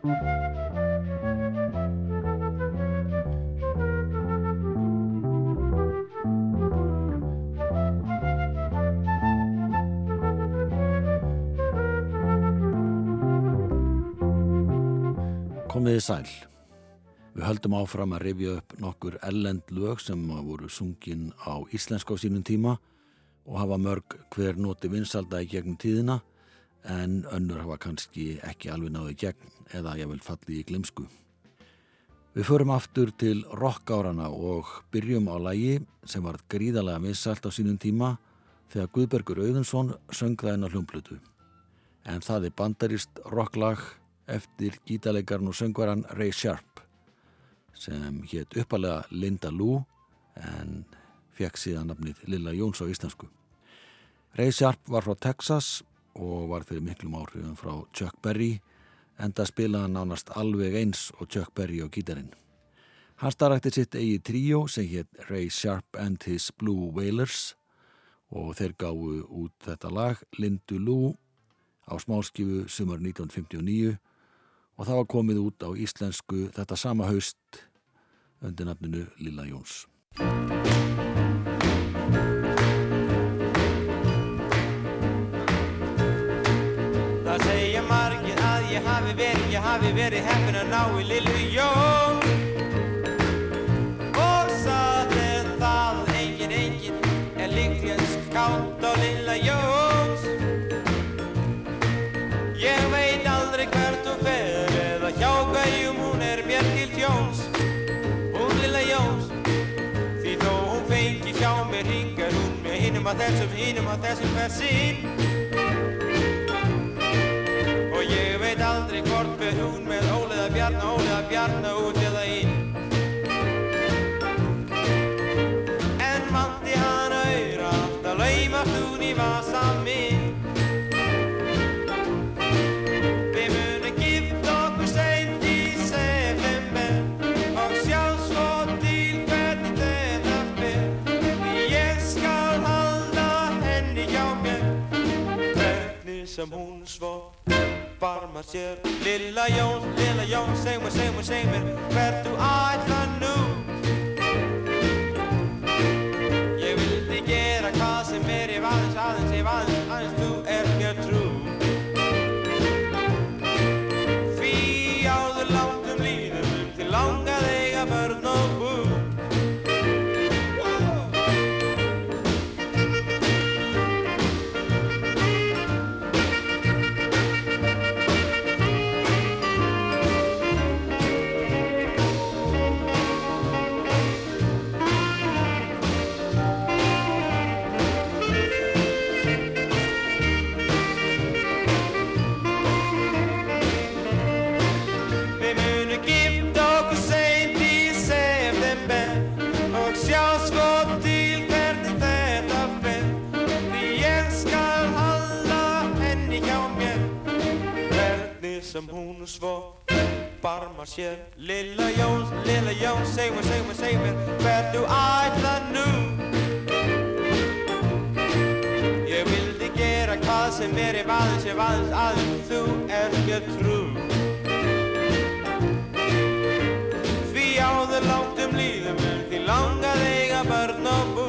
Komiði sæl. Við höldum áfram að rifja upp nokkur ellend lög sem voru sungin á íslensk á sínum tíma og hafa mörg hver noti vinsalda í gegnum tíðina en önnur hafa kannski ekki alveg náðu gegn eða ég vil falli í glimsku. Við förum aftur til rockárana og byrjum á lægi sem var gríðarlega vissalt á sínum tíma þegar Guðbergur Auðunsson söng það inn á hljómblutu. En það er bandarist rocklag eftir gítalegarn og söngvaran Ray Sharp sem hétt uppalega Linda Lou en fekk síðan nafnið Lilla Jóns á íslensku. Ray Sharp var frá Texas og var fyrir miklum áhrifum frá Chuck Berry enda spilaði nánast alveg eins og Chuck Berry á gítarinn. Hann starrakti sitt eigi tríó sem hétt Ray Sharp and his Blue Wailers og þeir gáðu út þetta lag Lindu Lou á smáskifu sumar 1959 og það var komið út á íslensku þetta sama haust undir nafninu Lilla Jóns. Ég hafi verið, ég hafi verið heppin að ná í Lillu Jón. Og er það engin, engin er líklega skátt á Lilla Jóns. Ég veit aldrei hvert hún fer eða hjá hverjum hún er mér til tjóns. Hún Lilla Jóns Því þó hún fengi hjá mér hingar hún með hinum að þessum, hinum að þessum hver sín ég veit aldrei hvort fer hún með óleða bjarna, óleða bjarna út eða inn. En mandi hann auðra alltaf laumast hún í vasa minn. Við munum gifta okkur seint í september og sjá svo til hvernig þetta Því ég skal halda henni hjá mér. Hvernig sem hún svo barmar sér. Lilla Jóns, Lilla Jóns, seg mér, seg mér, seg mér hvert þú ætla nú? Ég vildi gera hvað sem er ef aðeins, aðeins, ef aðeins, aðeins þú er mér trú sér Lilla Jóns, Lilla Jóns, seg mér, seg mér, seg mér hvert þú ætla nú Ég vildi gera hvað sem er ef aðeins, ef aðeins, aðeins þú er mér trú. Því áður langt um líðum um því langað eiga börn og bú.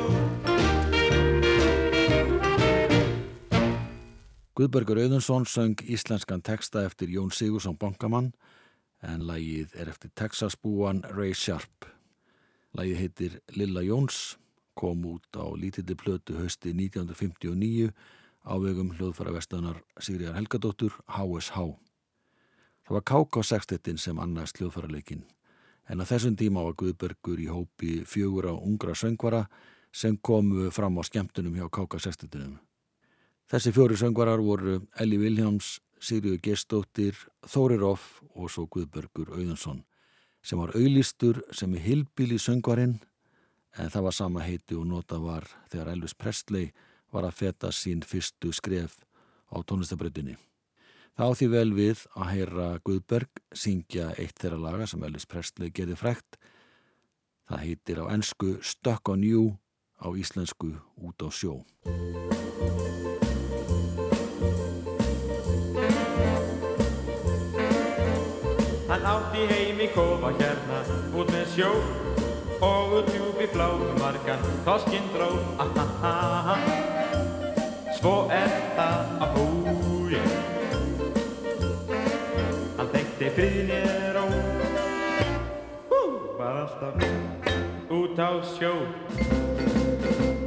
Guðbergur Auðunsson söng íslenskan texta eftir Jón Sigursson Bankamann en lagið er eftir Texasbúan Ray Sharp. Lagið heitir Lilla Jóns, kom út á lítilli plötu hösti 1959 á vegum hljóðfara vestunar Sigriðar Helgadóttur HSH. Það var KK-sextettin sem annars hljóðfaraleikin en að þessum tíma var Guðbergur í hópi fjögur á ungra söngvara sem komu fram á skemmtunum hjá KK-sextettinum. Þessi fjóri söngvarar voru Elli Viljáms, Sigriður Gestóttir, Þórir Off og svo Guðbergur Auðunsson sem var auðlistur sem er hilbíli söngvarinn en það var sama heiti og nota var þegar Elvis Presley var að feta sín fyrstu skref á tónlistabröðinni. Það á því vel við að heyra Guðberg syngja eitt þeirra laga sem Elvis Presley gerði frækt. Það heitir á ennsku Stuck on You, á íslensku Út á sjó. Heim í kofa hérna út með sjó og út djúpi bláum margan þoskinn dró Ahaha Svo er það að húi Hann þekkti friðinir og var alltaf út á sjó.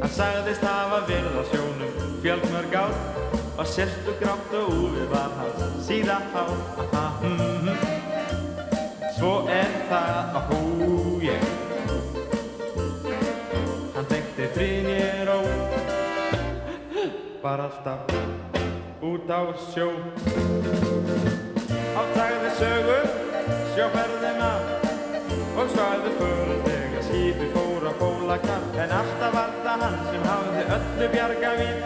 Hann sagðist hafa verið á sjónum fjölmörg ár. Og sérstu grátt og úfi var hann síðan mm. Svo er það að húi. Hann þekkti friðinir og var alltaf út á sjó. Átægði sögu sjóferðina og svaði fyrir þegar skipi fór á bólakar. En alltaf var það hann sem hafði öllu bjarga við.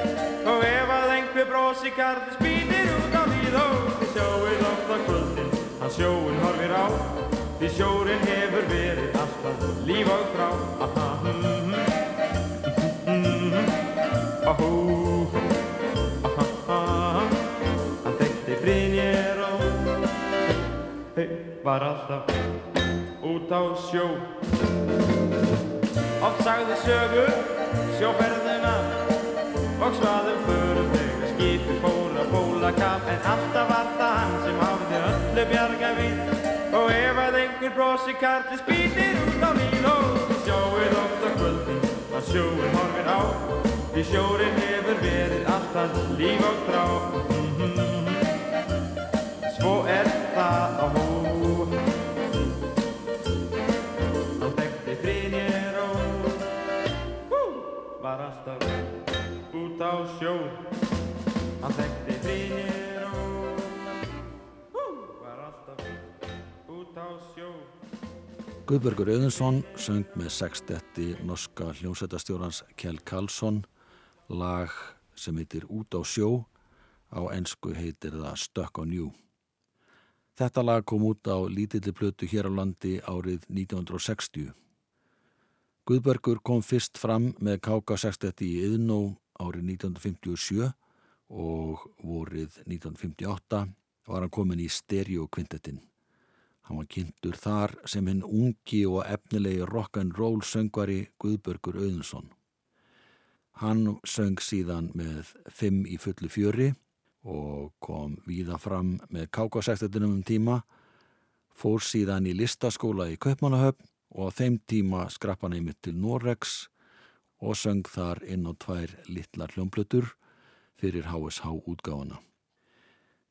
Og ef að einhver brosi karði spýtir út á við og sjóið oft á hann sjóin horfir á. Því sjórin hefur verið alltaf líf og frá aha, mm, mm, mm, mm, ahú, aha, aha hann þekkti Brynjar og hey, var alltaf út á sjó. Oft sagði sögu sjóferðina og svaðum förum þegar skipi fór að bóla kap en alltaf var það hann sem hafði öllu bjarga við og ef að einhver brosi karli spýtir út á lín og þið sjóið oft á kvöldin að sjóin horfir á. Því sjórin hefur verið alltaf líf og trá. Svo er það á hú Hann þekkti Brynjar og hú, var alltaf út á sjó Guðbergur Auðinsson söng með sextetti norska hljómsveitastjórans Kjell Karlsson lag sem heitir Út á sjó á ensku heitir það Stuck on You. Þetta lag kom út á lítilli plötu hér á landi árið 1960. Guðbergur kom fyrst fram með KK60 í Yðnó árið 1957 og vorið 1958 var hann komin í stereokvintettin. Hann var kynntur þar sem hinn ungi og efnilegi rock'n'roll söngvari Guðbergur Auðunsson. Hann söng síðan með fimm í fullu fjöri og kom víða fram með kákasæktetunum um tíma, fór síðan í listaskóla í Kaupmannahöfn og á þeim tíma skrapp hann einmitt til Norex og söng þar inn á tvær litlar hljómblötur fyrir HSH útgáfana.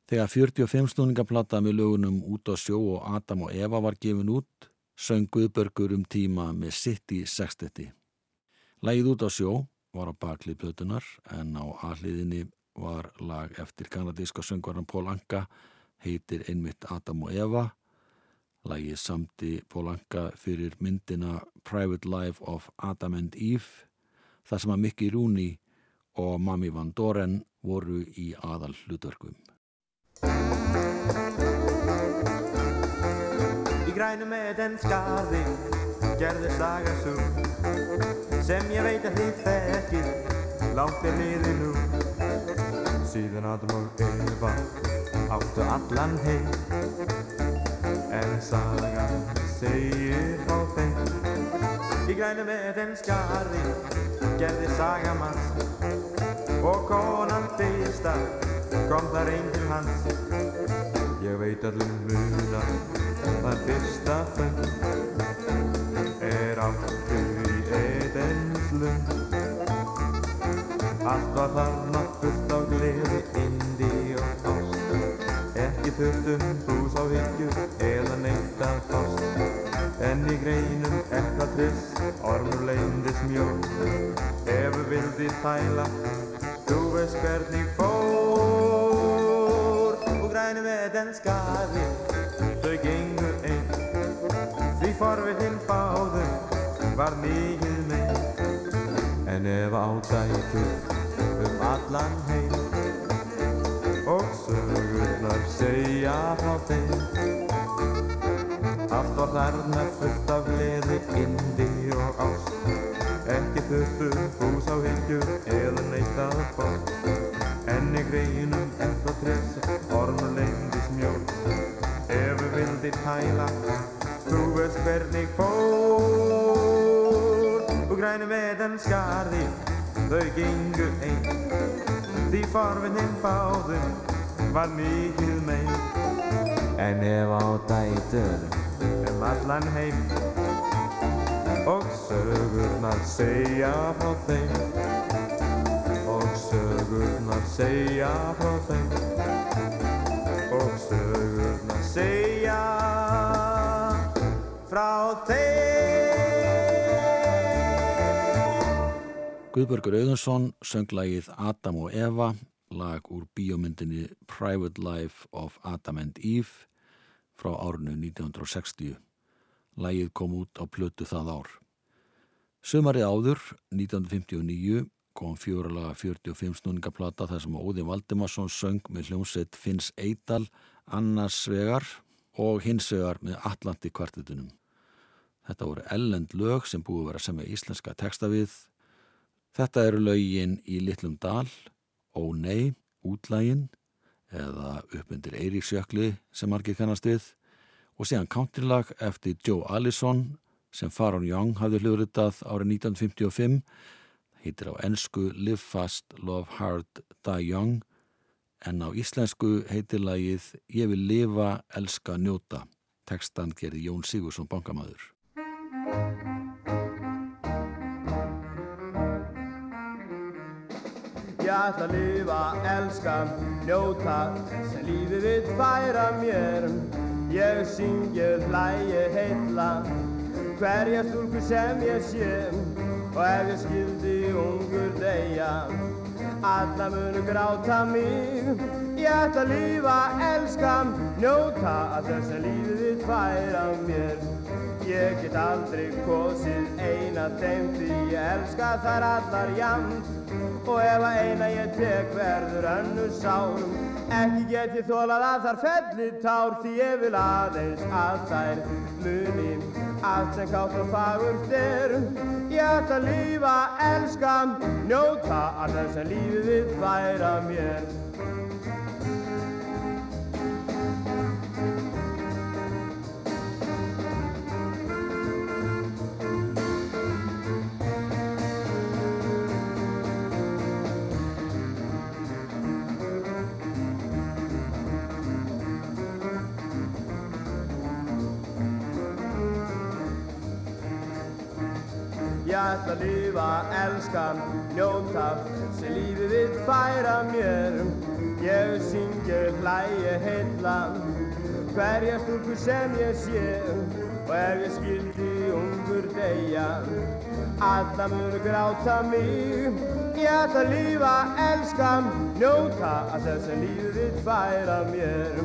Þegar 45 stúningaplata með lögunum Út á sjó og Adam og Eva var gefin út, söng Guðbergur um tíma með sitt í sextetti. Lægið Út á sjó var á baklið plötunar en á aðliðinni var lag eftir kanadíska söngvaran Pól Anka heitir einmitt Adam og Eva. Lagið samti Pól Anka fyrir myndina Private Life of Adam and Eve þar sem að Mickey Rooney og Mami Van Doren voru í aðal hlutverkum. Í grænu með en skarði gerði saga svo sem ég veit að þið þekkir langt er liði nú. Síðan Adam og Eva áttu allan heim en sagan segir frá þeim. Í grænu með en skarði gerði saga manns og konan fyrsta kom þar einn til hans Ég veit allum muna það fyrsta fönd er áttu í Edens lund Allt var þarna fullt á gleði, indi og ást. Ekki þurftum hús á hyggju eða neitt að fást. En í greinum eitthvað triss, ormur leindis mjó Ef við vildi þæla, þú veist hvernig með den skari, þau gengur einn Því forvitinn báðum var mikið megin En ef ádætur um allan heim Og sögurnar segja frá þeim Allt var þarna fullt af gleði, indi og ást. Ekki þurftu hús á hyggjur eða neitt að fást En í greinum eftir tress, ormur leyndi tæla Þú veist hvernig fór Og grænu með en skarði Þau gengu einn Því forvinninn báðum Var mikið megin En ef á dætur Um allan heim Og sögurnar segja frá þeim Og sögurnar segja frá þeim Og sögurnar segja frá þeim Guðbergur Auðunsson söng lagið Adam og Eva, lag úr bíómyndinni Private Life of Adam and Eve frá árinu 1960. Lagið kom út á plötu það ár. Sumarið áður, 1959, kom fjóralaga 45 snúningaplata þar sem Óðin Valdimarsson söng með hljómsveit Finns Eidal annars vegar og hins vegar með Atlanti kvartetunum. Þetta voru ellend lög sem búið að vera sem með íslenska texta við. Þetta eru lögin í Litlum Dal, Ó nei, Útlægin eða Uppundir Eiríksjökli sem margir kannast við. Og síðan countrilag eftir Joe Allison sem Faron Young hafði hljóðritað árið 1955 heitir á ensku Live Fast, Love Hard, Die Young. En á íslensku heitir lagið Ég vil lifa, elska, njóta. Tekstan gerði Jón Sigursson bankamæður Ég ætla að lifa, elska, njóta sem lífið vill færa mér. Ég syngi, hlægi, heilla hverja stúlku sem ég sé. Og ef ég skildi ungur deyja alla munu gráta mig. Ég ætla að lifa, elska, njóta að lífið vill færa mér Ég get aldrei kosið eina þeim því ég elska þær allar jafn. Og ef að eina ég tek verður önnur sárum Ekki get ég þólað að þar felli tár Því ég vil aðeins að þær muni. Allt sem kátt og fagurt er Ég ætla að lífa, elska, njóta þess að lífið væra mér ætla að lifa, elska, njóta sem lífið vill færa mér. Ég syngi, hlægi, heilla hverja stúlku sem ég sé. Og ef ég skildi ungur deyja alla munu gráta mig. Ég ætla að lifa, elska, njóta að þess að lífið vill færa mér.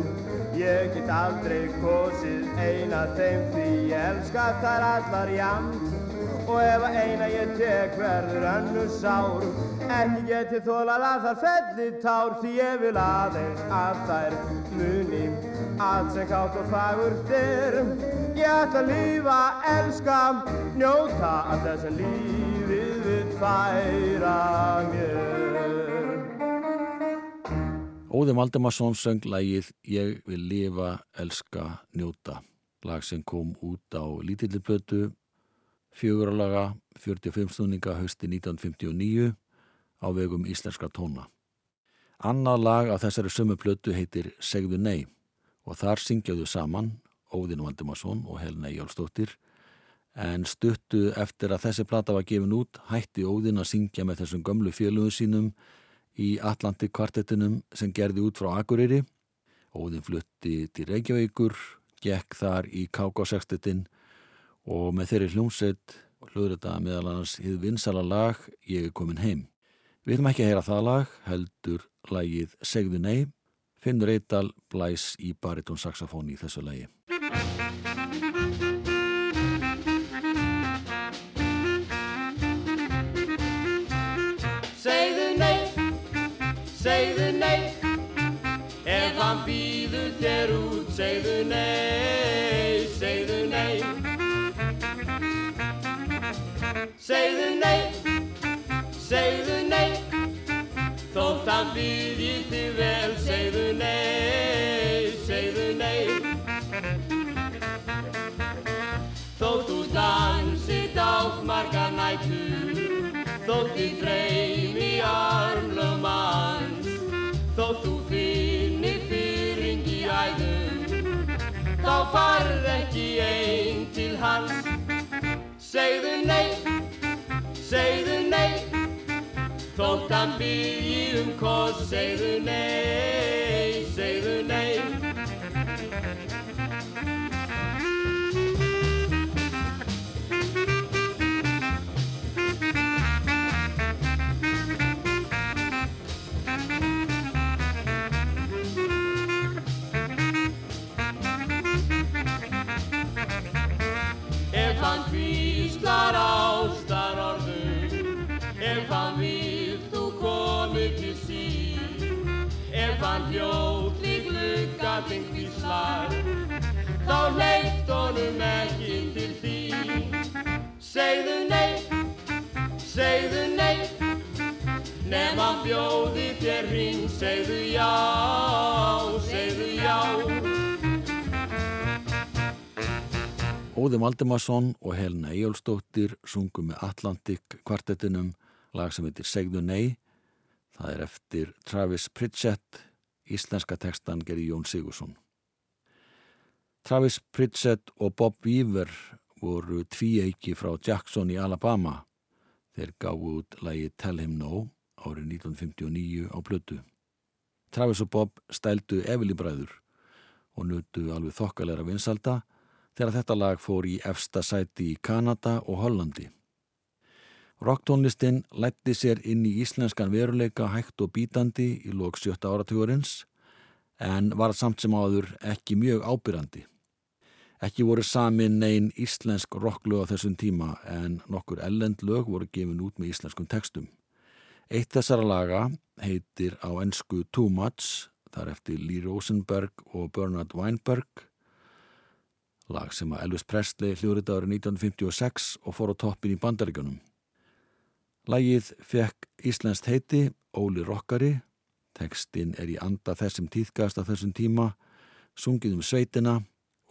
Ég get aldrei kosið eina þeim því ég elska þær allar jafn Og ef að eina ég tek verður önnur sár. Ekki geti þólað að þar felli tár Því ég vil aðeins að þær muni. Allt sem kátt og fagurt er Ég ætla að lífa, elska, njóta Að þess að lífið vil færa mér. Óðin Valdimarsson söng lagið Ég vil lifa, elska, njóta. Lag sem kom út á lítillipötu fjöguralaga 45 stundninga hausti 1959 á vegum íslenska tóna. Annað lag af þessari sömu plötu heitir Segðu nei og þar syngjaðu saman Óðin Valdimarsson og Helena Jálsdóttir en stuttu eftir að þessi plata var gefin út hætti Óðin að syngja með þessum gömlu félögum sínum í Atlantik kvartettinum sem gerði út frá Akureyri. Óðin flutti til Reykjavíkur, gekk þar í KK-sextettin og með þeirri hljómsveit hljóður þetta meðal annars hið vinsala lag Ég er komin heim. Við ætlum ekki að heyra það lag, heldur lagið Segðu nei, Finnur Eidal blæs í baritónsaxafón í þessu lagi. Segðu nei, segðu nei Ef hann býður þér út Segðu nei, segðu nei, segðu nei, þótt hann býði þig vel, segðu nei, segðu nei. Þótt þú dansit á marga nættur, þótt þið dreym í armlum manns, þótt þú finnir fyrring í æðum, þá farð ekki einn til hans, segðu nei segðu nei, þótt hann byrji um koss, segðu nei, segðu nei. Hljótt við glugga þinn hvíslar, þá leitt honum ekki til þín. Segðu nei, segðu nei, hann bjóði þér hring, segðu já, segðu já. Óði Valdimarsson og Helena Ejjólfsdóttir sungu með Atlantic kvartettinum lag sem heitir Segðu Nei. Það er eftir Travis Pritchett, íslenska tekstan gerir Jón Sigursson. Travis Pritchett og Bob Weaver voru tvíeiki frá Jackson í Alabama. Þeir gáðu út lagi Tell Him No árið 1959 á blötu. Travis og Bob stældu Evelyn-bræður og nutu alveg þokkalera vinsalda þegar þetta lag fór í efsta sæti í Kanada og Hollandi. Rocktónlistin lætti sér inn í íslenskan veruleika hægt og bítandi í lók sjötta áratugurins en var samt sem áður ekki mjög ábyrrandi. Ekki voru samin neyn íslensk rocklög á þessum tíma en nokkur ellend lög voru gefin út með íslenskum textum. Eitt þessara laga heitir á ennsku Too Much, þar eftir Lee Rosenberg og Bernard Weinberg lag sem að Elvis Presley hljóðrið árið 1956 og fór á toppin í bandaríkjunum. Lagið fekk Íslandst heiti Óli Rokkari, tekstinn er í anda þessum tíðgast á þessum tíma, sungið um sveitina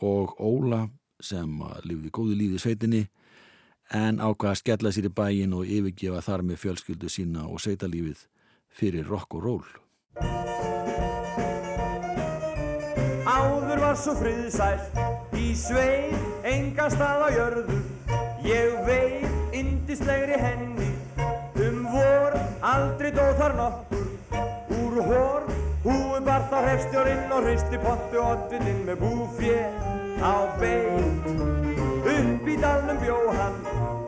og Óla sem lifði góðu lífi í sveitinni en ákvaða að skella sér í bæin og yfirgefa þar með fjölskyldu sína og sveitalífið fyrir rock og ról. Áður var svo friðsælt í sveið enga stað á jörðu Ég veið indislegri henni aldrei dóð þar nokkur. Úr hór húu bar þá hrefstjórinn og hristi pottu oddininn með búfjö á beint Upp í dalnum bjó hann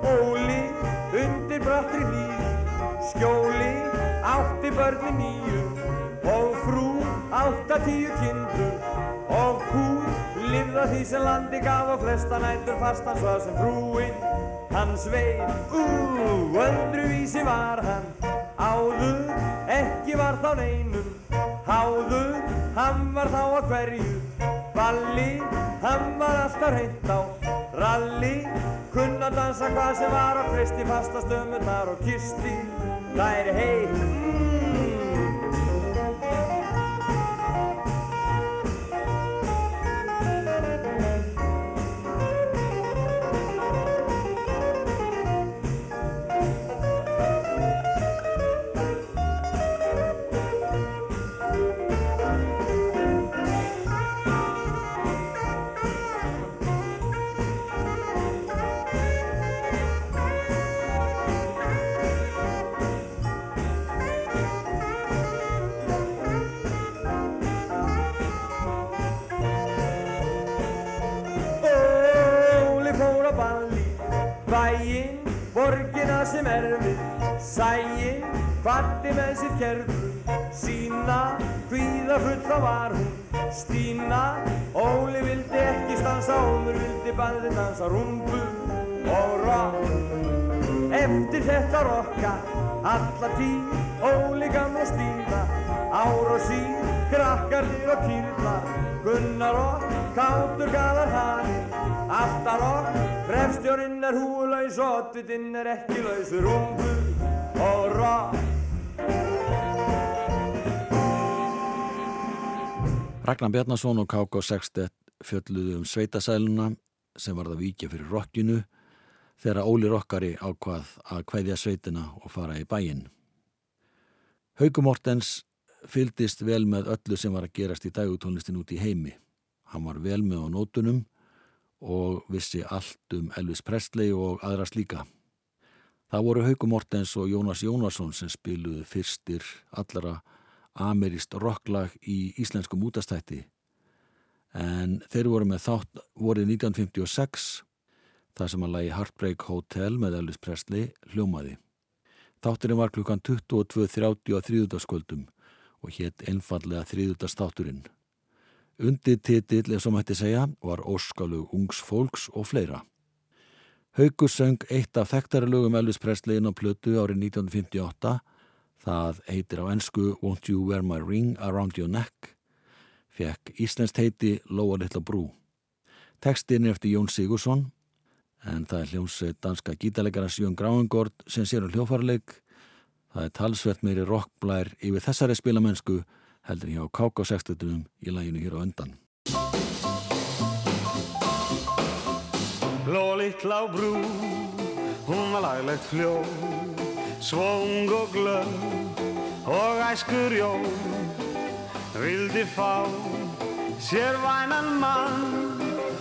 Óli undir brattri hlýð. Skjóli átti börni nýju og frú átta tíu kindur. Og hú lifða því sem landi gaf og flesta nættur fastan svo sem frúinn hans veit Ú, öðru vísi var hann áður, ekki var þá neinum háður, hann var þá að hverju. Balli, hann var alltaf reynd á. Ralli, kunna dansa hvað sem var og kristi fasta stömmunar og kisti það er heitt hvatti með sér kerfu, sína, hvíða fulla var hún, Stína, Óli vildi ekki stansa, Ómur vildi bæði dansa rumbu og rock. Eftir þetta rocka, alla tíð, Óli gamla Stína, ár og síð, krakkarnir og kýrna, Gunnar og kátur gaðar hanir, alltaf rokk, frefstjórinn er húlaus og oddvitinn er ekki laus, rumbu og rock. Ragnar Bjarnason og K.K. Sextet fjölluðu um sveitasæluna sem var það vikja fyrir rockinu þegar Óli Rokkari ákvað að kveðja sveitina og fara í bæinn. Hauku Mortens fylgdist vel með öllu sem var að gerast í dagutónlistin út í heimi. Hann var vel með á nótunum og vissi allt um Elvis Presley og aðra slíka. Það voru Hauku Mortens og Jónas Jónasson sem spiluðu fyrstir allara amerist rocklag í íslenskum útastætti en þeir voru með þátt vorið 1956 þar sem að lagi Heartbreak Hotel með Elvis Presley hljómaði. Þátturinn var klukkan 22.30 á þrýðutaskvöldum og hétt einfallega þrýðutastátturinn. Undir titill, ef svo mætti segja, var Óskalug Ungs Fólks og fleira. Haugur söng eitt af þekktari lögum Elvis Presley inn á plötu árið 1958. Það heitir á ennsku Won't You Wear My Ring Around Your Neck. Fekk Íslensk heiti Lóa Littla Brú. Tekstin er eftir Jón Sigursson en það er hljómsveit danska gítalegara Sjón Gráingård sem sér um hljófarleik. Það er talsvert meiri rockblær yfir þessari spilamennsku heldur hjá KK60 í læginu hér á undan. Blå litla brú, hún var laglegt fljó Svong og glöð og æskur jó Vildi fá sér vænan mann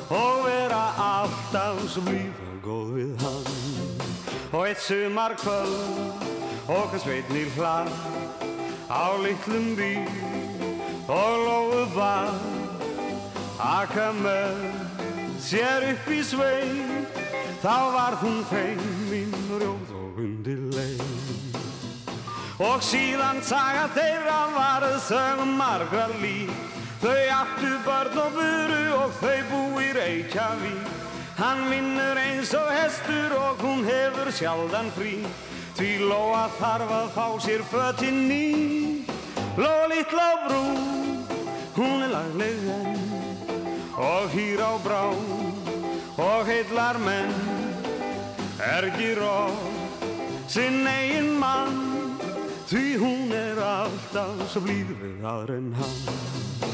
Og vera alltaf og góð við hann. Og eitt sumar kvöld og hans veitnir hlað Á litlum bíl og lóðu bar Aka með sér upp í svein þá var hún feimin rjóð og undir leið og síðan saga þeirra varð sögum margra líf. Þau áttu börn og buru og þau búi Reykjavík. Hann vinnur eins og hestur og hún hefur sjaldan frí. Því Lóa þarf að fá sér fötinn ný. Lóa litla brú hún er lagleg enn. Og hýr á brá og heillar menn. Ergir of sinn eigin mann því hún er alltaf svo blíð við aðra en hann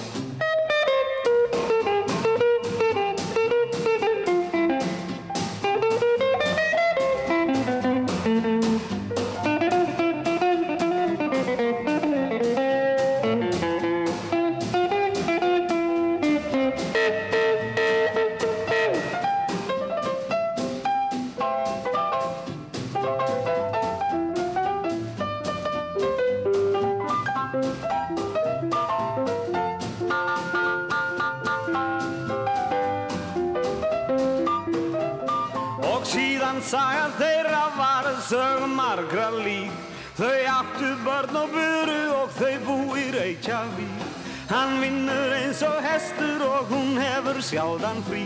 börn og buru og þau búi Reykjavík. Hann vinnur eins og hestur og hún hefur sjaldan frí.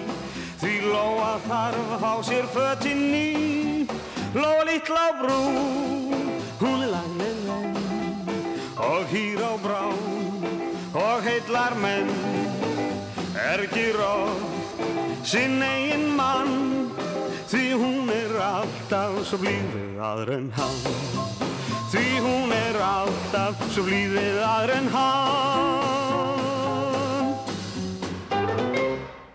Því Lóa þarf að fá sér fötinn ný. Lóa litla á brú, hún er lagleg enn Og hýr á brá og heillar menn. Ergir oft sinn eigin mann. Því hún er alltaf svo blíð við aðra en hann Því hún er alltaf svo blíð við aðra en hann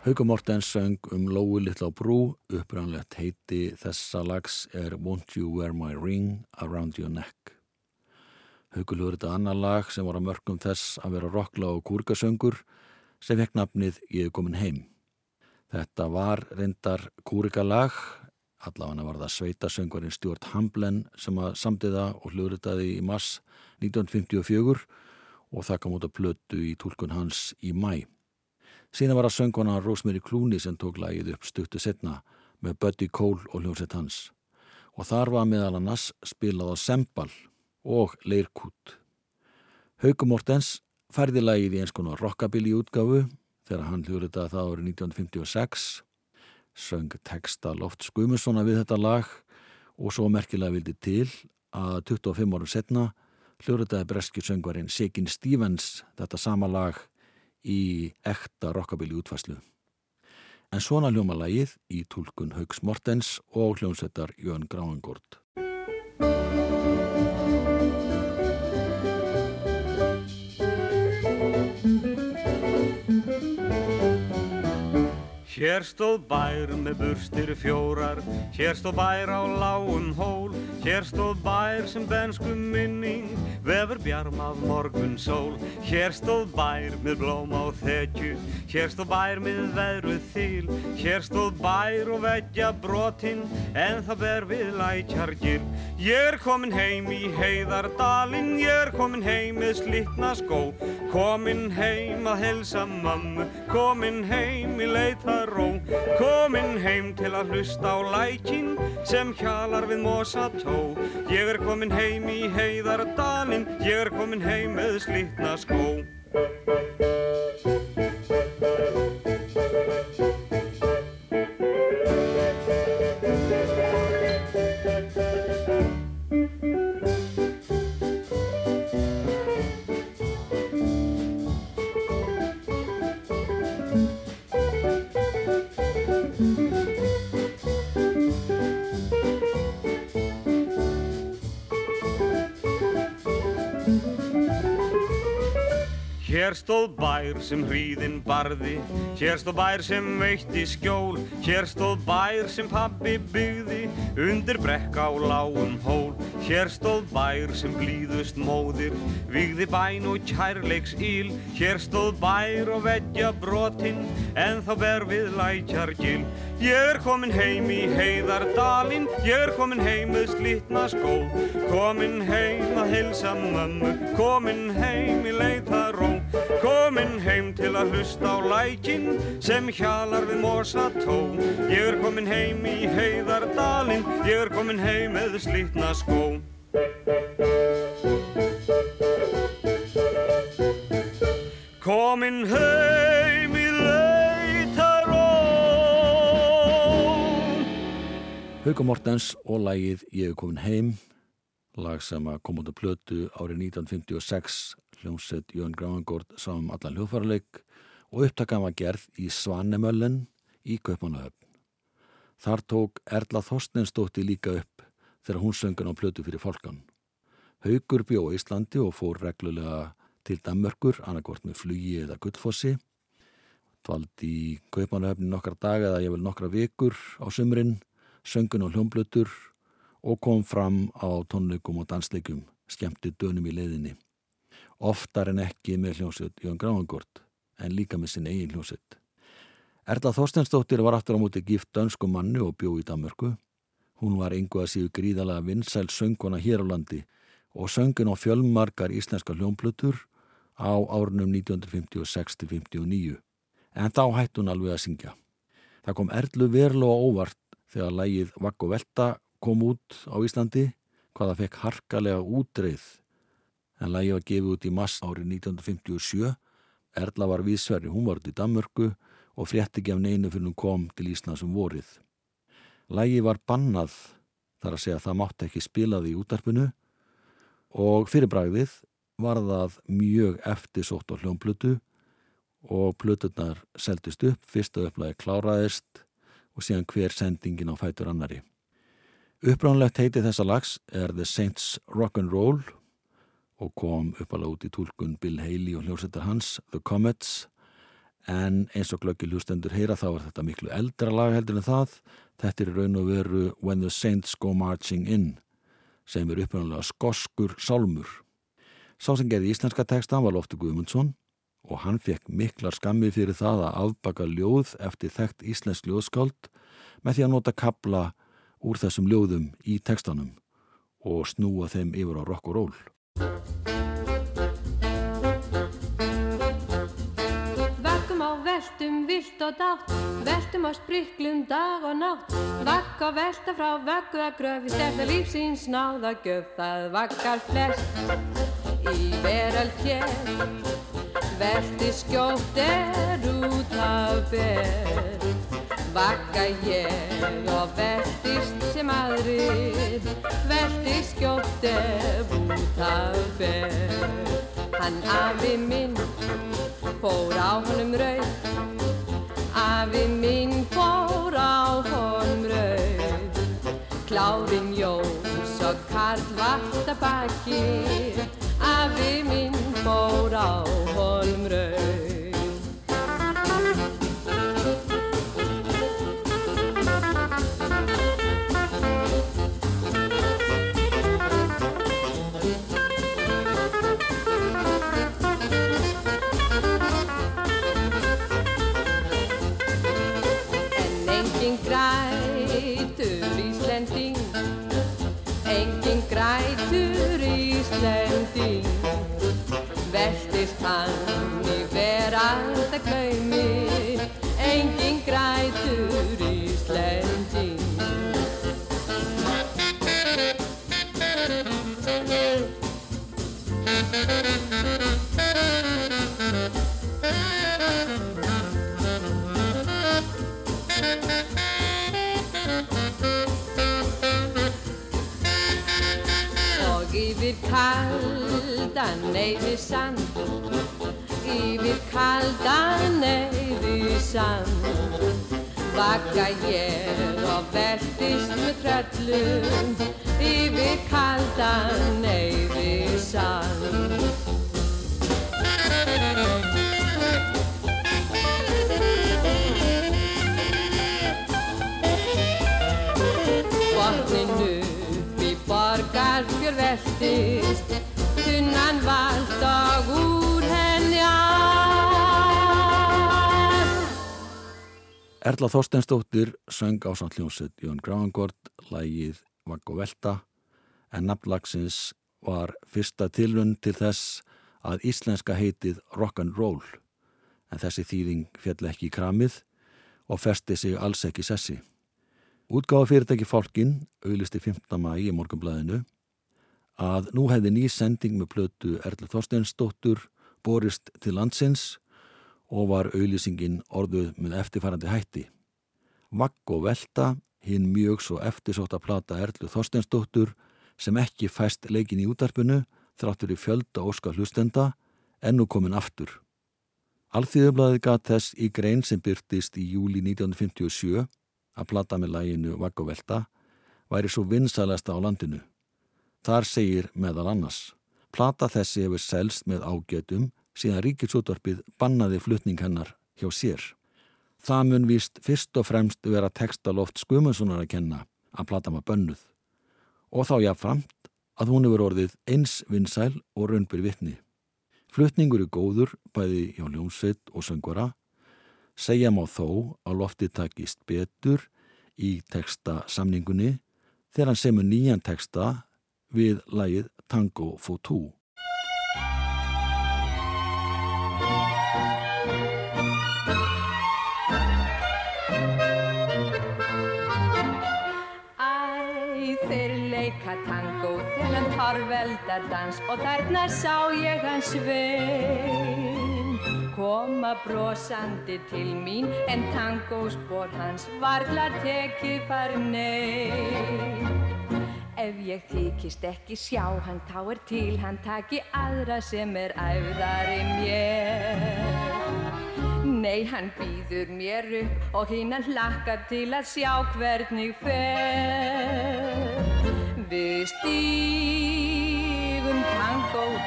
Hauka Mortens söng um Lói litla á brú, upprannlegt heiti þessa lags er Won't You Wear My Ring Around Your Neck. Haukur hljóður þetta annar lag sem var að mörgum þess að vera rockla og kúrikasöngur sem fekk nafnið Ég er komin heim. Þetta var reyndar kúrikalag, allavega var það sveitasöngvarinn Stuart Hamblen sem að samtiða og hljóðritaði í mass 1954 og það kom út að plötu í tólkun hans í mæ. Síðan var það söngvana Rosemary Clooney sem tók lagið upp stuttu setna með Buddy Cole og hljómsett hans. Og þar var meðal annars spilað á sembal og leirkút. Hauku Mortens færði lagið í eins konar rockabilly útgáfu þegar hann hljóðritaði það árið 1956. Söng texta Loft Skumusona við þetta lag og svo merkilega vildi til að 25 árum setna hljóðritaði breski söngvarinn Sigin Stevens þetta sama lag í ekta rockabilly útfæslu. En svona hljóma lagið í tólkun Hauks Mortens og hljómsveitar Jörn Gráingård. Hér stóð bær með burstir fjórar, hér stóð bær á lágum hól, hér stóð bær sem bensku minning, vefur bjarm af morgun sól. Hér stóð bær með blóm á þekju, hér stóð bær með veðruð þýl, hér stóð bær og veggja brotinn, en það ber við lækjargir. Ég er komin heim í heiðardalinn, ég er komin heim með slittna skó, komin heim að helsa mammu, komin heim í leitar ró Komin heim til að hlusta á lækin sem hjalar við mosató. Ég er komin heim í heiðardalinn, ég er komin heim með slitna skó Hér stóð bær sem hríðin barði, hér stóð bær sem veitti skjól, hér stóð bær sem pabbi byggði, undir brekk á lágum hól. Hér stóð bær sem blíðust móðir, vigði bæn og kærleiks íl, hér stóð bær og veggja brotinn, en þá ber við lækjargil. Ég er komin heim í heiðardalinn, ég er komin heim með slitna skó, komin heim að hilsa mömmu, komin heim í leitaró. Komin heim til að hlusta á lækin sem hjalar við mosató Ég er komin heim í heiðardalinn, ég er komin heim með slítna skó Komin heim í leitaró Hauko Mortens og lægið Ég er komin heim lag sem kom út af plötu árið 1956 hljómsett Jón Grávangård sá um allan hljóðfæraleik og upptakan var gerð í Svanemöllen í Kaupanahöfn. Þar tók Erla Þorstensdóttir líka upp þegar hún söngun á plötu fyrir fólkan. Haugur bjó í Íslandi og fór reglulega til Danmörkur, annarkort með flugi eða gullfossi. Dvald í Kaupanahöfni nokkra daga eða ég vil nokkra vikur á sumrin, söngun á hljómblötur og kom fram á tónleikum og dansleikum, skemmti dönum í leiðinni. Oftar en ekki með hljómsveit Jón Grávangård, en líka með sinn eigin hljómsveit. Erla Þorstensdóttir var aftur á móti gift dönsku manni og bjó í Danmörku. Hún var yngu að síðu gríðalega vinsæl sönguna hér á landi og söngun á fjölmarkar íslenska hljómblötur á árunum 1956-59. En þá hætti hún alveg að syngja. Það kom Erlu verulega óvart þegar lægið Vakk og Velta kom út á Íslandi hvaða fekk harkalega útreið en lagi var gefið út í mass árið 1957 Erla var viðsverri, hún var út í Danmörku og frétti ekki af neinu fyrir hún kom til Íslands um vorið Lagi var bannað þar að segja að það mátti ekki spilaði í útarpinu og fyrir bragðið var það mjög eftirsótt á hljónplötu og plöturnar seldist upp, fyrsta upplagi kláraðist og síðan hver sendingin á fætur annari Uppránlegt heiti þessa lags er The Saints Rock'n'Roll og kom uppalega út í tólkun Bill Haley og hljósettar hans The Comets en eins og glöggi hlustendur heyra þá er þetta miklu eldra lag heldur en það þetta er raun og veru When the Saints Go Marching In sem er uppránlega skoskur sálmur Sá sem geði íslenska texta var Loftur Guðmundsson og hann fekk miklar skammið fyrir það að afbaka ljóð eftir þekkt íslensk ljóðskáld með því að nota kabla úr þessum ljóðum í textanum og snúa þeim yfir á rock og roll. Og dátt Veltum á spriklum dag og nátt. Vakk á velta frá vöggu að gröfi Stefna lífsins náða gjöf Það vakkar flest. Í veröld hér Velti skjótt er út af ber. Vakka ég og veltist sem aðrir Velti skjótt er út af ber. Hann afi minn fór á honum rauð Afi minn fór á honum rauð Klárin Jóns og Karl vart að baki. Afi minn fór á honum veranda glaumi Engin grætur Íslending. Og yfir kaldan neyði sand yfir kaldan neyði sand. Vaka ég og veltist með tröllum yfir kaldan neyði Erla Þorsteinsdóttir söng á samtljónsett Jón Grafangord lægið Vagg og Velta en nafnlagsins var fyrsta tilrun til þess að íslenska heitið rock'n'roll en þessi þýðing fjall ekki í kramið og festi sig alls ekki sessi. Útgáfa fyrirtæki fólkin auðlisti 15. mæ í morgunblæðinu að nú hefði ný sending með plötu Erla Þorsteinsdóttur borist til landsins og var auðlýsingin orðuð með eftirfærandi hætti. Vagg og velta, hinn mjög svo eftirsóta plata Erlu Þorsteinsdóttur sem ekki fæst leikin í útarpinu þráttur í fjölda óska hlustenda ennú komin aftur. Alþýðublaðið gat þess í grein sem byrtist í júli 1957 að plata með læginu Vagg og velta væri svo vinsalesta á landinu. Þar segir meðal annars. Plata þessi hefur selst með ágætum síðan ríkisútvarpið bannaði flutning hennar hjá sér. Það mun víst fyrst og fremst vera textaloft Skumundssonar að kenna að plata maður bönnuð og þá jáfnframt að hún hefur orðið eins vinsæl og raunbyr vitni. Flutningur er góður bæði hjá ljónsveit og söngvara segja má þó að lofti takist betur í texta samningunni þegar hann semur nýjan texta við lagið Tango Fotú. Torveldardans og þarna sá ég hans svein koma brosandi til mín en tangospor hans varla tekið far nei Ef ég þykist ekki sjá hann þá er til hann taki aðra sem er æfðari mér. Nei, hann býður mér upp og hinn hann hlakkar til að sjá hvernig fer. Við tango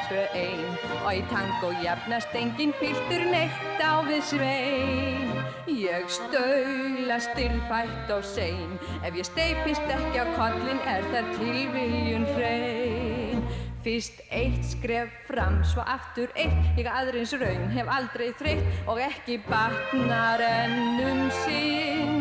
tvö ein og í tango jafnast engin piltur neitt á við svein. Ég staula styrfætt og sein, ef ég steipist ekki á kollin er það tilviljun hrein. Fyrst eitt skref fram, svo aftur eitt, ég aðrins raun hef aldrei þreytt og ekki batnar ennum sinn.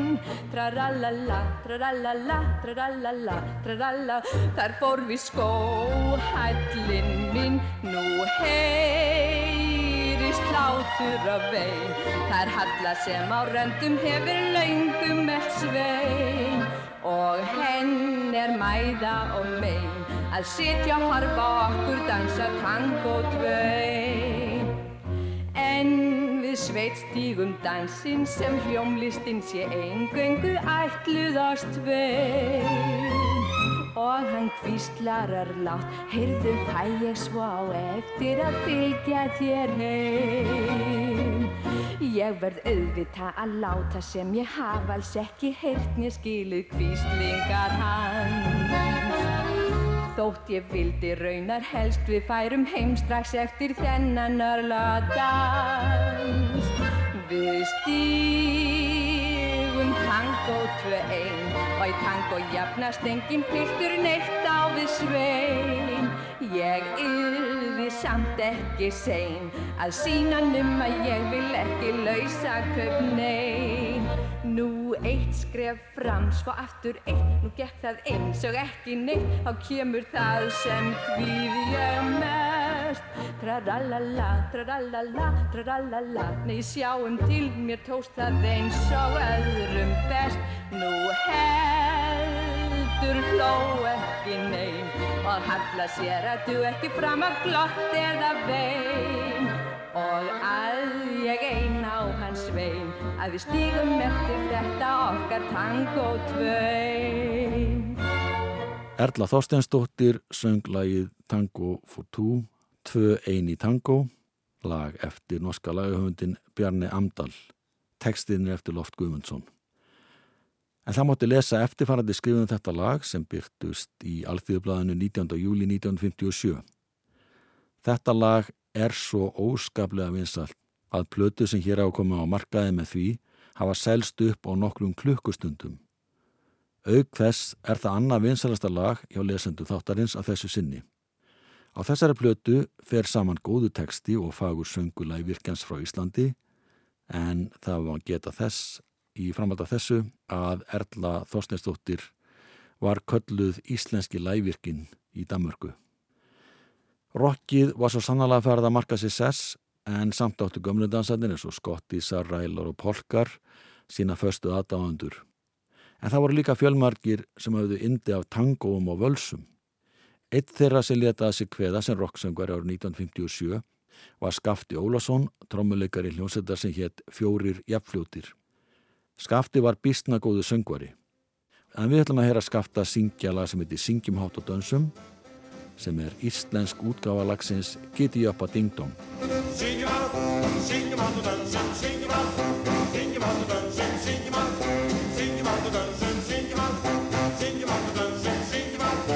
Traralala, traralala, traralala, trarala, þar fór við skóhællin minn, nú heyrist hlátur af vein. Þar halla sem á röndum hefur laungum eld svein og henn er mæða og mein að sitja og harfa okkur dansa tango tvein. En sveit stígum dansinn sem hljómlistin sé eingöngu ætluðast tvein. Og hann kvíslarar látt, heyrðu fæ ég svo á eftir að fylgja þér heim. Ég verð auðvita að láta sem ég hafa alls ekki heyrt mér skiluð kvíslingar hans. Þótt ég vildi raunar helst við færum heim strax eftir þennan örla dans. Við stígum tango tvö ein og í tango jafnast engin piltur neitt á við svein. Ég yrði samt ekki sein að sína num að ég vil ekki lausa köp nein. Nú eitt skref fram, svo aftur eitt, nú gekk það eins og ekki neitt, þá kemur það sem hvíð ég mest. Traralala, traralala, traralala, nei sjáum til mér tóst það eins og öðrum best. Nú heldur hló ekki nein og halla sér að du ekki fram að glott eða vein. Og að ég ein á hans vein að við stígum eftir þetta okkar tango tvein. Erla Þorsteinsdóttir söng lagið Tango for Two, tvö ein í tango, lag eftir norska lagahöfundin Bjarni Amdal, textin er eftir Loft Guðmundsson. En það mátti lesa eftirfarandi skrifum þetta lag sem byrtust í Alþjóðblæðinu 19. júli 1957. Þetta lag er svo óskaplega vinsalt að plötu sem hér á að koma á markaði með því hafa selst upp á nokkrum klukkustundum. Aug þess er það annað vinsalasta lag hjá lesendu þáttarins af þessu sinni. Á þessari plötu fer saman góðu teksti og fagur söngulæg virkjans frá Íslandi en það var geta þess í framhald af þessu að Erla Þorsteinsdóttir var kölluð íslenski lægvirkin í Danmörku. Rokkið var svo sannlega ferð að marka sér sess en samt áttu gömludansarnir eins og skottísar, rælar og polkar sína föstu aðdáðandur. En það voru líka fjölmargir sem hafðu indi af tangóum og völsum. Eitt þeirra sem letaði sig kveða sem rocksöngar árið 1957 var Skafti Ólásson, trommuleikari hljómsættar sem hétt Fjórir jafnfljótir. Skafti var bísna góðu söngvari. En við ætlum að heyra Skafta syngja lag sem heitir Syngjum hátt og dönsum sem er íslensk útgáfa lagsins Giti að Ding Dong. Syngjum allt, syngjum allt og dansum, syngjum allt, syngjum allt og dansum, syngjum allt, syngjum allt og dansum, syngjum allt, syngjum allt og dansum, syngjum allt,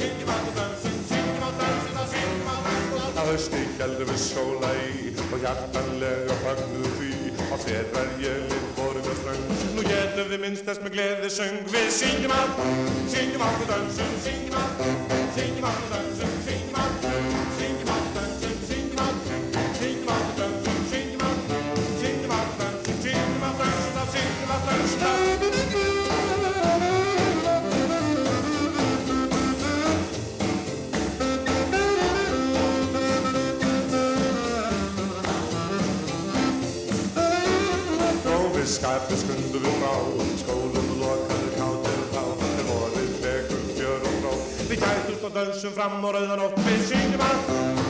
syngjum allt og dansum, syngjum allt, dansum og syngjum allt, allt. Að hausti gældu við sóla í og hjartanlega fagnuðu því á þér verjölinn borga ströng. Nú getum við minnst þess með gleði söng Við syngjum allt, syngjum allt og dansum Syngjum allt, syngjum allt og dansum Syngjum allt, Við gætumst og dansum fram á rauðan ótt Við syngjum allt,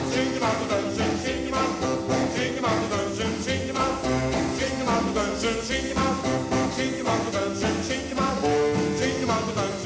syngjum allt og dansum Syngjum allt, syngjum allt og dansum Syngjum allt, syngjum allt og dansum Syngjum allt, syngjum allt og dansum Syngjum allt, syngjum allt og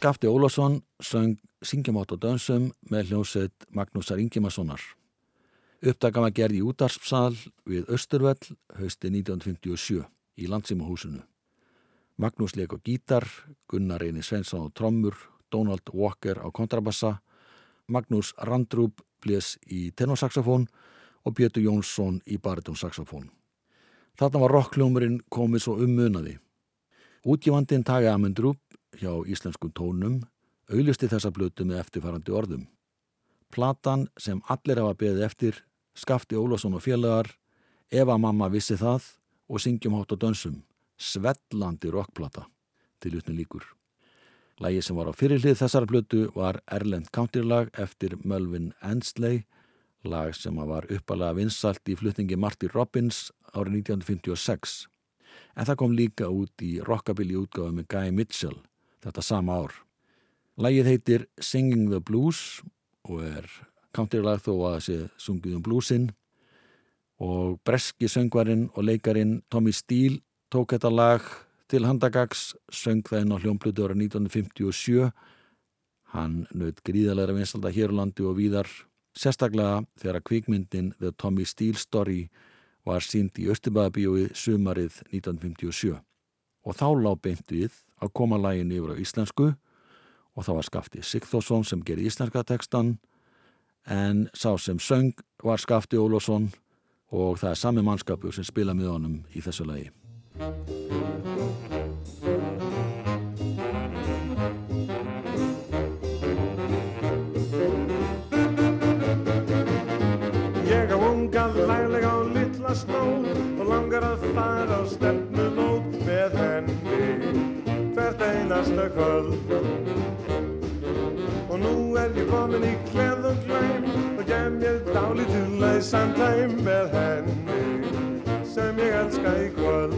Skafti Ólásson söng Syngjamátt og dönsum með hljómsveit Magnúsar Ingimarssonar. Upptaka var gerð í útarpsal við Östurvell hausti 1957 í landsýmahúsinu. Magnús leik á gítar, Gunnar Eini Svensson á trommur, Donald Walker á kontrabassa, Magnús Randrúb blés í tenorsaxofón og Bjötu Jónsson í baritonsaxofón. Þarna var rockljómurinn komið svo ummunaði. Útgifandinn Tage Amendrúb hjá íslenskum tónum auðlusti þessa blötu með eftirfarandi orðum. Platan sem allir hafa beðið eftir, Skafti Ólafsson og félagar, Eva mamma vissi það og syngjum hátt og dönsum, svellandi rockplata, til utnum líkur. Lægi sem var á fyrirlið þessar blötu var Erlend County-lag eftir Mölvin Ensley, lag sem var uppalega vinsalt í flutningi Marty Robbins árið 1956. En það kom líka út í rockabilly útgáðu með Guy Mitchell þetta sama ár. Lægið heitir Singing the Blues og er countrylag þó að sé sungið um bluesinn. Og breski söngvarinn og leikarin Tommy Steele tók þetta lag til handagags, söng það inn á hljómblutu ára 1957 hann naut gríðalega vinstalda hér á landi og víðar sérstaklega þegar kvikmyndin The Tommy Steele Story var sínd í Östubæðabíóið sumarið 1957 og þá lág beint við að koma lægin yfir á íslensku og þá var Skafti Sigþórsson sem gerði íslenska tekstan en sá sem söng var Skafti Ólásson og það er sami mannskapur sem spila með honum í þessu lagi. Einasta kvöld. Og nú er ég komin í kleð og glæm og gef mér dálítið lausan tæm með henni sem ég elska í kvöld.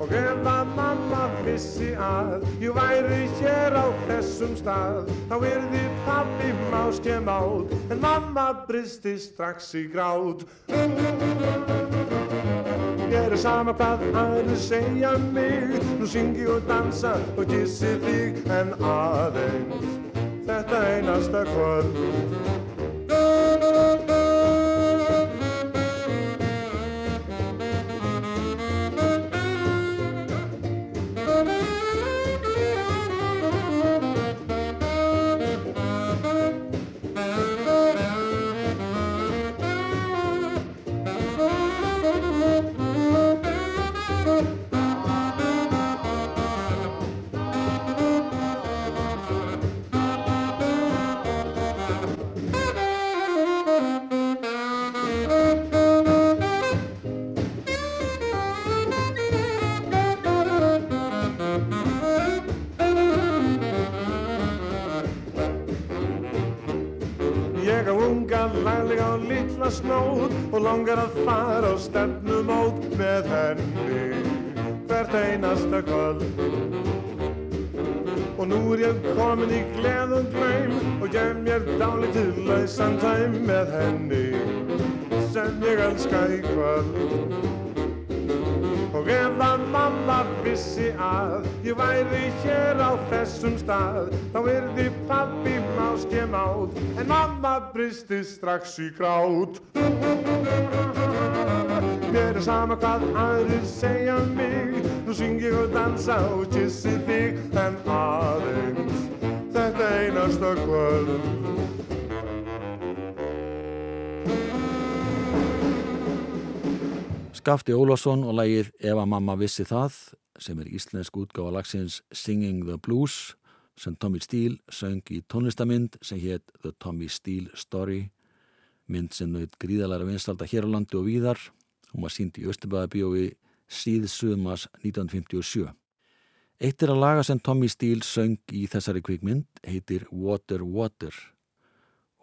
Og ef að mamma vissi að ég væri hér á þessum stað þá yrði pappi máske mát en mamma bristi strax í grát. Er sama hvað aðri segja mig nú syngi og dansa og kissi þig en aðeins þetta einasta kvöld. Og langar að fara á stefnumót með henni hvert einasta kvöld. Og nú er ég komin í gleð og glæm og gef mér dálítið lausan tæm með henni sem ég elska í kvöld. Vissi að ég væri hér á þessum stað þá yrði pappi máske mát en mamma bristi strax í grát. Mér er sama hvað aðrir segja mig nú syng ég og dansa og kissi þig en aðeins þetta einasta kvöld. Skafti Ólásson og lægið Ef að mamma vissi það sem er íslensk útgáfa lagsins Singing the Blues sem Tommy Steele söng í tónlistamynd sem hétt The Tommy Steele Story. Mynd sem naut gríðalega vinstalda hér á landi og víðar. Hún var sínd í Östubæðabíói síðsumas 1957 Eitt er að laga sem Tommy Steele söng í þessari kvikmynd heitir Water Water.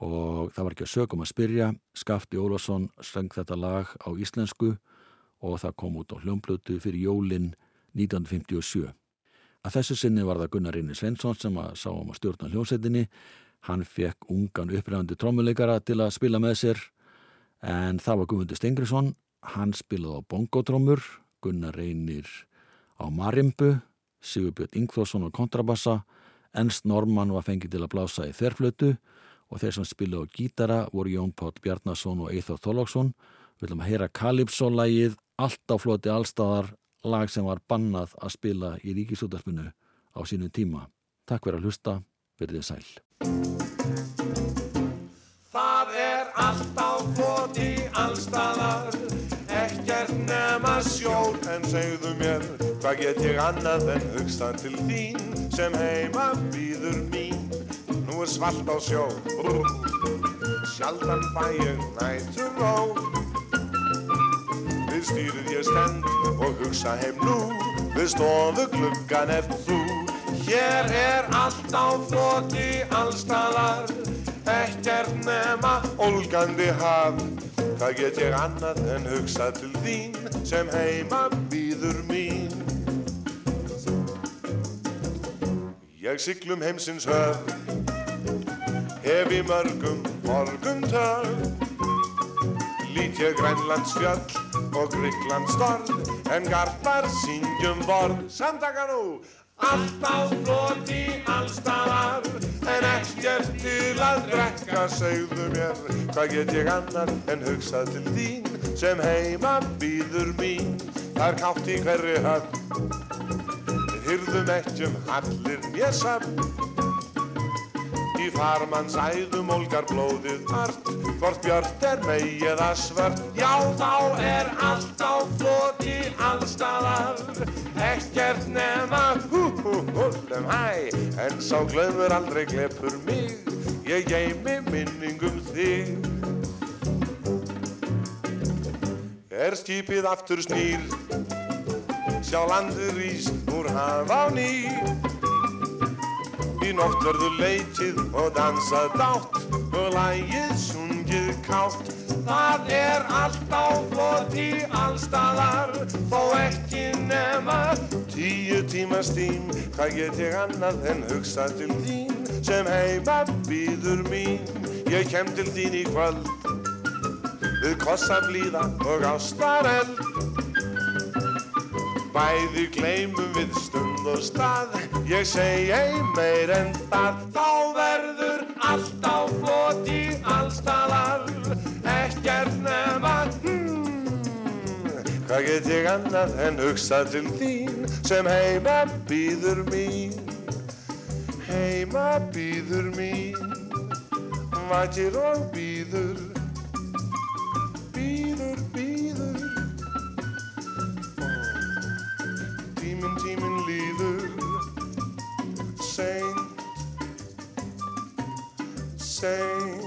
Og það var ekki að sögum að spyrja. Skafti Ólásson söng þetta lag á íslensku og það kom út á hljómblötu fyrir jólin 1957. Að þessu sinni var það Gunnar Reynir Svensson sem að sá um að stjórna hljómsveitinni. Hann fekk ungan upprefandi trommuleikara til að spila með sér en það var Guðmundur Stengrisson. Hann spilaði á bongotrommur, Gunnar Reynir á marimbu, Sigurbjörn Ingþórsson á kontrabassa, Ernst Norman var fengið til að blása í þerflötu og þeir sem spilaði á gítara voru Jón Páll Bjarnason og Eithor Þorlóksson. Við viljum að heyra Kalipsó-lægið allt á floti allstaðar lag sem var bannað að spila í ríkisútarpinu á sínum tíma. Takk fyrir að hlusta, verðið sæl. Það er allt á floti allstaðar Ekkert nema sjór En segðu mér, hvað get ég annað en hugsa til þín Sem heima býður mín Nú er svalt á sjó Brr. Sjaldan fæ ég nætur ró Við stýrið ég stend og hugsa heim nú. Við stofu gluggan ef þú. Hér er allt á floti allstaðar Ekkert nema ólgandi haf. Hvað get ég annað en hugsa til þín Sem heima býður mín. Ég siglum heimsins höf. Hef í mörgum morgum tög Lít ég Grænlandsfjöll og Gríklandstorð En garpar syngjum borð Samtaka nú Allt á floti allstaðar En ekkert til að drekka segðu mér. Hvað get ég annar en hugsað til þín Sem heima býður mín? Það er kátt í hverri höfn. Við hyrðum ekkjum allir mér samt Í farmanns æðum ólgar blóðið art Hvort björt er mei eða svört. Já þá er allt á floti allstaðar Ekkert nema hú hú húllum hæ. En sá glöfur aldrei glepur mig Ég geimi minningum þig. Er skipið aftur snýr Sjá landur ís úr haf á ný Í nótt verður leikið og dansað dátt og lægið sungið kátt. Það er allt á floti allstaðar, þó ekki nema tíu tímast tím. Hvað get ég annað en hugsa til þín sem heima býður mín? Ég kem til þín í kvöld, við kossa blíða og ástareld. Bæði gleymum við stund og stað. Ég segi ei meir en það. Þá verður allt á floti allstaðar Ekkert nema hmm, Hvað get ég annað en hugsað til þín Sem heima býður mín. Heima býður mín. Vakir og býður Býður, býður Tíminn, tíminn líður Seint Seint